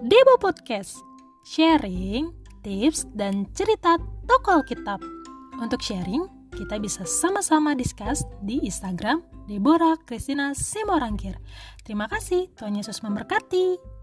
Debo Podcast. Sharing, tips, dan cerita toko Alkitab. Untuk sharing, kita bisa sama-sama discuss di Instagram Deborah Christina Simorangkir. Terima kasih, Tuhan Yesus memberkati.